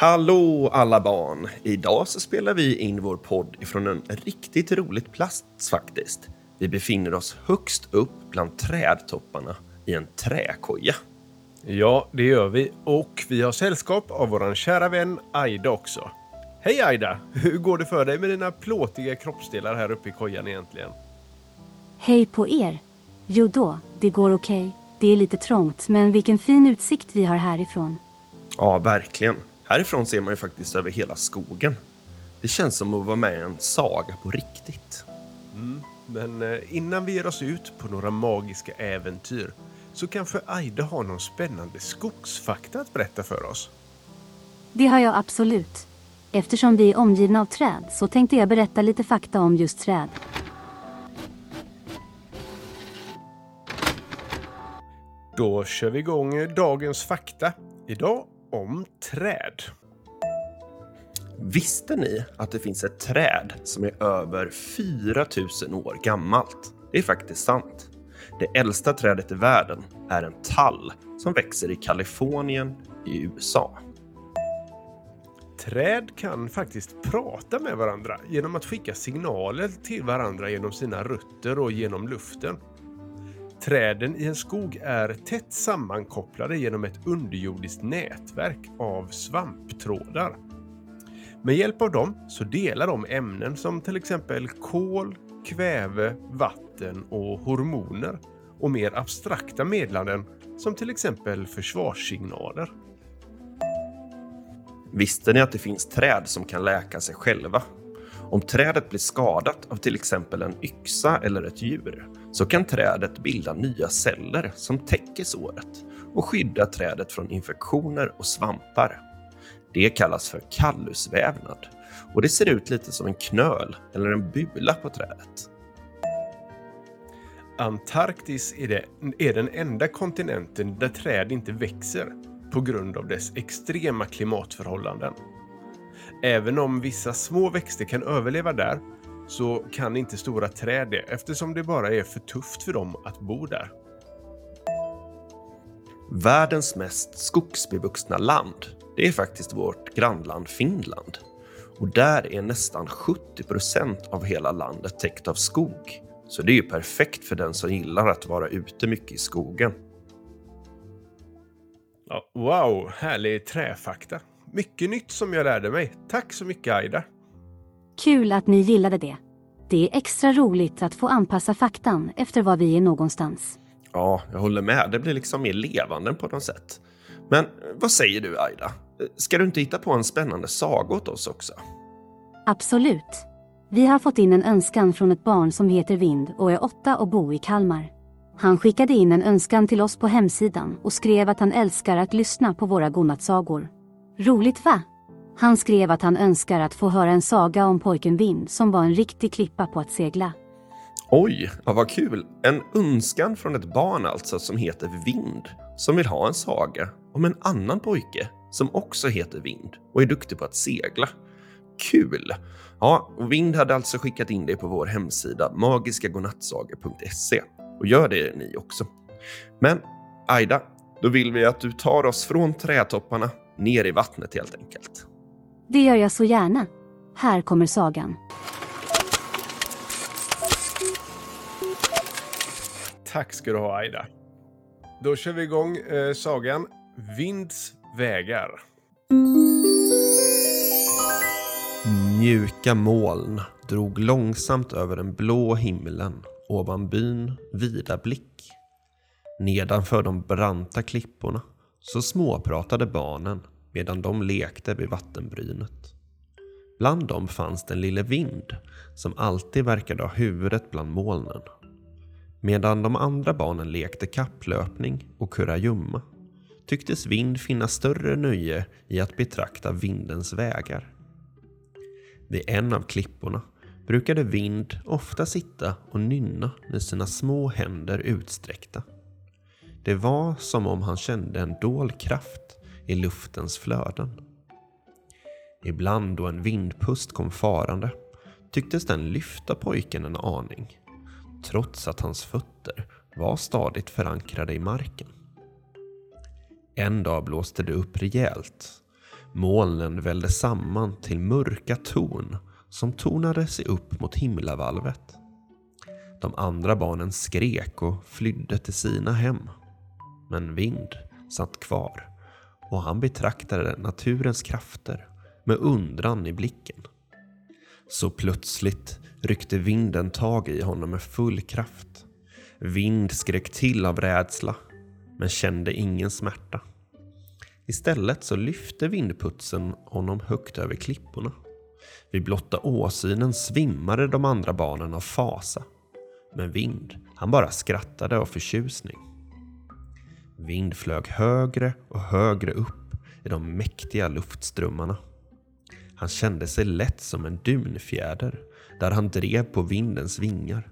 Hallå alla barn! Idag så spelar vi in vår podd ifrån en riktigt roligt plats faktiskt. Vi befinner oss högst upp bland trädtopparna i en träkoja. Ja, det gör vi. Och vi har sällskap av vår kära vän Aida också. Hej Aida! Hur går det för dig med dina plåtiga kroppsdelar här uppe i kojan egentligen? Hej på er! Jo då, det går okej. Det är lite trångt, men vilken fin utsikt vi har härifrån. Ja, verkligen. Härifrån ser man ju faktiskt över hela skogen. Det känns som att vara med i en saga på riktigt. Men eh, innan vi ger oss ut på några magiska äventyr så kanske Aida har någon spännande skogsfakta att berätta för oss. Det har jag absolut. Eftersom vi är omgivna av träd så tänkte jag berätta lite fakta om just träd. Då kör vi igång dagens fakta. Idag om träd. Visste ni att det finns ett träd som är över 4000 år gammalt? Det är faktiskt sant. Det äldsta trädet i världen är en tall som växer i Kalifornien i USA. Träd kan faktiskt prata med varandra genom att skicka signaler till varandra genom sina rötter och genom luften. Träden i en skog är tätt sammankopplade genom ett underjordiskt nätverk av svamptrådar. Med hjälp av dem så delar de ämnen som till exempel kol, kväve, vatten och hormoner och mer abstrakta meddelanden som till exempel försvarssignaler. Visste ni att det finns träd som kan läka sig själva? Om trädet blir skadat av till exempel en yxa eller ett djur så kan trädet bilda nya celler som täcker såret och skyddar trädet från infektioner och svampar. Det kallas för kallusvävnad och det ser ut lite som en knöl eller en bula på trädet. Antarktis är, det, är den enda kontinenten där träd inte växer på grund av dess extrema klimatförhållanden. Även om vissa små växter kan överleva där så kan inte stora träd det eftersom det bara är för tufft för dem att bo där. Världens mest skogsbevuxna land, det är faktiskt vårt grannland Finland. Och där är nästan 70 procent av hela landet täckt av skog. Så det är ju perfekt för den som gillar att vara ute mycket i skogen. Wow, härlig träfakta. Mycket nytt som jag lärde mig. Tack så mycket Aida. Kul att ni gillade det. Det är extra roligt att få anpassa faktan efter var vi är någonstans. Ja, jag håller med. Det blir liksom mer levande på något sätt. Men vad säger du Aida? Ska du inte hitta på en spännande saga åt oss också? Absolut. Vi har fått in en önskan från ett barn som heter Vind och är åtta och bor i Kalmar. Han skickade in en önskan till oss på hemsidan och skrev att han älskar att lyssna på våra godnattsagor. Roligt va? Han skrev att han önskar att få höra en saga om pojken Vind som var en riktig klippa på att segla. Oj, ja, vad kul! En önskan från ett barn alltså som heter Vind, som vill ha en saga om en annan pojke som också heter Vind och är duktig på att segla. Kul! Ja, och Vind hade alltså skickat in det på vår hemsida magiskagodnattsagor.se och gör det ni också. Men Aida, då vill vi att du tar oss från trädtopparna ner i vattnet helt enkelt. Det gör jag så gärna. Här kommer sagan. Tack ska du ha Aida. Då kör vi igång eh, sagan Vinds vägar. Mjuka moln drog långsamt över den blå himlen ovan byn vida blick. Nedanför de branta klipporna så småpratade barnen medan de lekte vid vattenbrynet. Bland dem fanns den lille Vind som alltid verkade ha huvudet bland molnen. Medan de andra barnen lekte kapplöpning och kurragömma tycktes Vind finna större nöje i att betrakta vindens vägar. Vid en av klipporna brukade Vind ofta sitta och nynna med sina små händer utsträckta. Det var som om han kände en dold kraft i luftens flöden. Ibland då en vindpust kom farande tycktes den lyfta pojken en aning trots att hans fötter var stadigt förankrade i marken. En dag blåste det upp rejält Molnen välde samman till mörka torn som tornade sig upp mot himlavalvet. De andra barnen skrek och flydde till sina hem. Men Vind satt kvar och han betraktade naturens krafter med undran i blicken. Så plötsligt ryckte vinden tag i honom med full kraft. Vind skrek till av rädsla, men kände ingen smärta. Istället så lyfte vindputsen honom högt över klipporna. Vid blotta åsynen svimmade de andra barnen av fasa. Men Vind, han bara skrattade av förtjusning. Vind flög högre och högre upp i de mäktiga luftströmmarna. Han kände sig lätt som en dunfjäder där han drev på vindens vingar.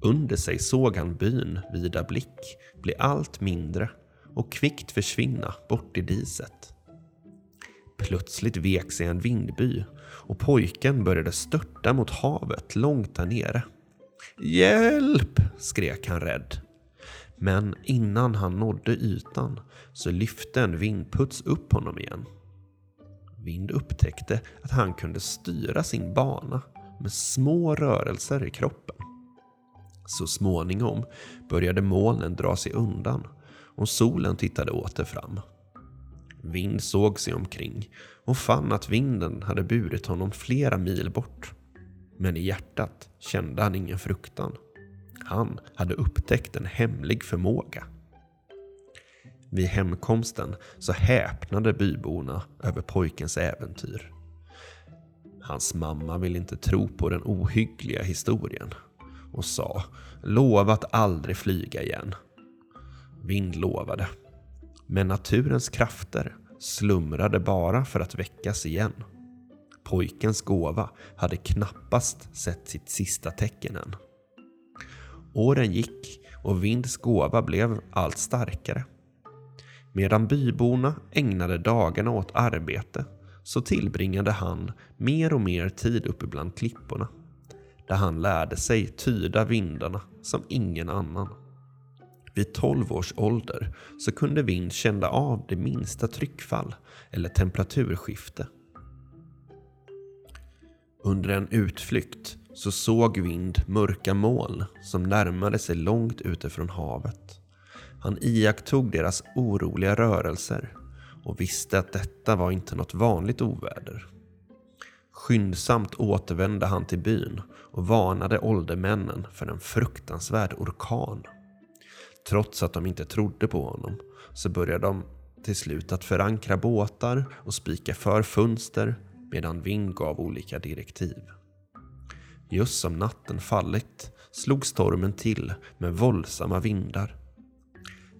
Under sig såg han byn vida blick bli allt mindre och kvickt försvinna bort i diset. Plötsligt vek sig en vindby och pojken började störta mot havet långt där nere. Hjälp! skrek han rädd. Men innan han nådde ytan så lyfte en vindputs upp honom igen. Vind upptäckte att han kunde styra sin bana med små rörelser i kroppen. Så småningom började molnen dra sig undan och solen tittade åter fram. Vind såg sig omkring och fann att vinden hade burit honom flera mil bort. Men i hjärtat kände han ingen fruktan. Han hade upptäckt en hemlig förmåga. Vid hemkomsten så häpnade byborna över pojkens äventyr. Hans mamma ville inte tro på den ohyggliga historien och sa lova att aldrig flyga igen. Vind lovade. Men naturens krafter slumrade bara för att väckas igen. Pojkens gåva hade knappast sett sitt sista tecken än. Åren gick och Vinds gåva blev allt starkare. Medan byborna ägnade dagarna åt arbete så tillbringade han mer och mer tid uppe bland klipporna. Där han lärde sig tyda vindarna som ingen annan. Vid 12 års ålder så kunde Vind känna av det minsta tryckfall eller temperaturskifte. Under en utflykt så såg Vind mörka moln som närmade sig långt utifrån havet. Han iakttog deras oroliga rörelser och visste att detta var inte något vanligt oväder. Skyndsamt återvände han till byn och varnade åldermännen för en fruktansvärd orkan. Trots att de inte trodde på honom så började de till slut att förankra båtar och spika för fönster medan Vind gav olika direktiv. Just som natten fallit slog stormen till med våldsamma vindar.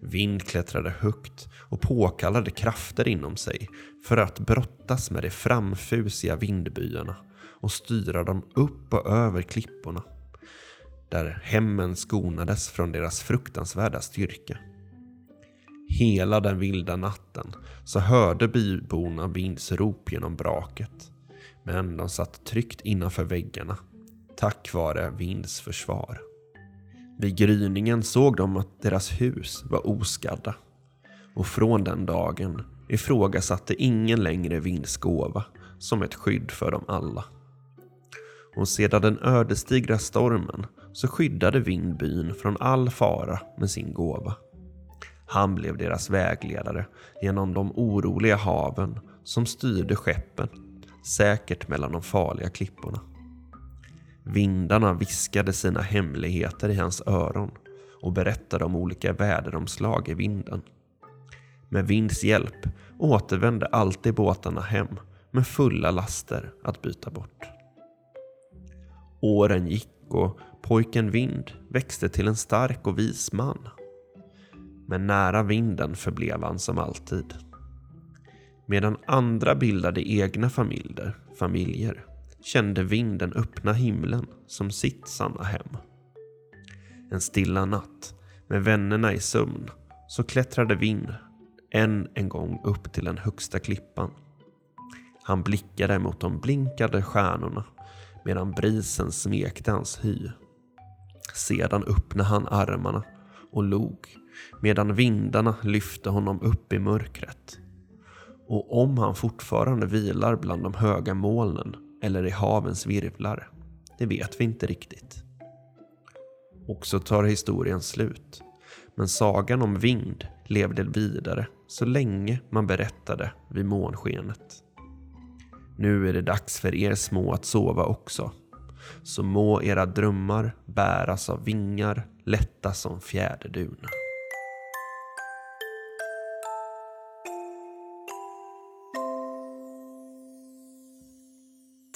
Vind klättrade högt och påkallade krafter inom sig för att brottas med de framfusiga vindbyarna och styra dem upp och över klipporna där hemmen skonades från deras fruktansvärda styrka. Hela den vilda natten så hörde byborna Vinds rop genom braket. Men de satt tryggt innanför väggarna tack vare Vinds försvar. Vid gryningen såg de att deras hus var oskadda och från den dagen ifrågasatte ingen längre Vinds gåva som ett skydd för dem alla. Och sedan den ödesdigra stormen så skyddade Vind byn från all fara med sin gåva. Han blev deras vägledare genom de oroliga haven som styrde skeppen säkert mellan de farliga klipporna. Vindarna viskade sina hemligheter i hans öron och berättade om olika väderomslag i vinden. Med Vinds hjälp återvände alltid båtarna hem med fulla laster att byta bort. Åren gick och pojken Vind växte till en stark och vis man. Men nära vinden förblev han som alltid. Medan andra bildade egna familjer, familjer kände vinden öppna himlen som sitt sanna hem. En stilla natt, med vännerna i sömn, så klättrade Vind än en gång upp till den högsta klippan. Han blickade mot de blinkande stjärnorna medan brisen smekte hans hy. Sedan öppnade han armarna och log medan vindarna lyfte honom upp i mörkret. Och om han fortfarande vilar bland de höga molnen eller i havens virvlar, det vet vi inte riktigt. Och så tar historien slut. Men sagan om Vind levde vidare så länge man berättade vid månskenet. Nu är det dags för er små att sova också. Så må era drömmar bäras av vingar lätta som fjäderdun.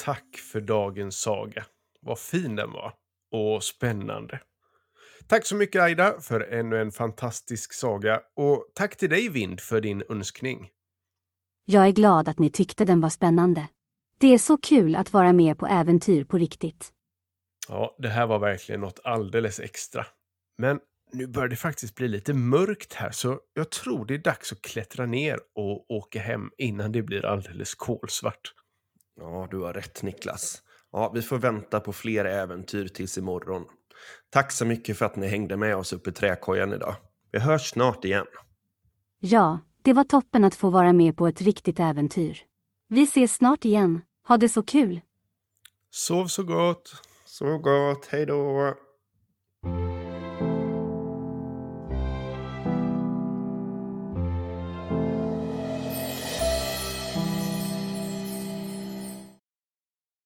Tack för dagens saga. Vad fin den var. Och spännande. Tack så mycket Aida för ännu en fantastisk saga. Och tack till dig Vind för din önskning. Jag är glad att ni tyckte den var spännande. Det är så kul att vara med på äventyr på riktigt. Ja, det här var verkligen något alldeles extra. Men nu börjar det faktiskt bli lite mörkt här så jag tror det är dags att klättra ner och åka hem innan det blir alldeles kolsvart. Ja, du har rätt Niklas. Ja, vi får vänta på fler äventyr tills imorgon. Tack så mycket för att ni hängde med oss uppe i träkojan idag. Vi hörs snart igen. Ja, det var toppen att få vara med på ett riktigt äventyr. Vi ses snart igen. Ha det så kul! Sov så gott! Så gott, hej då!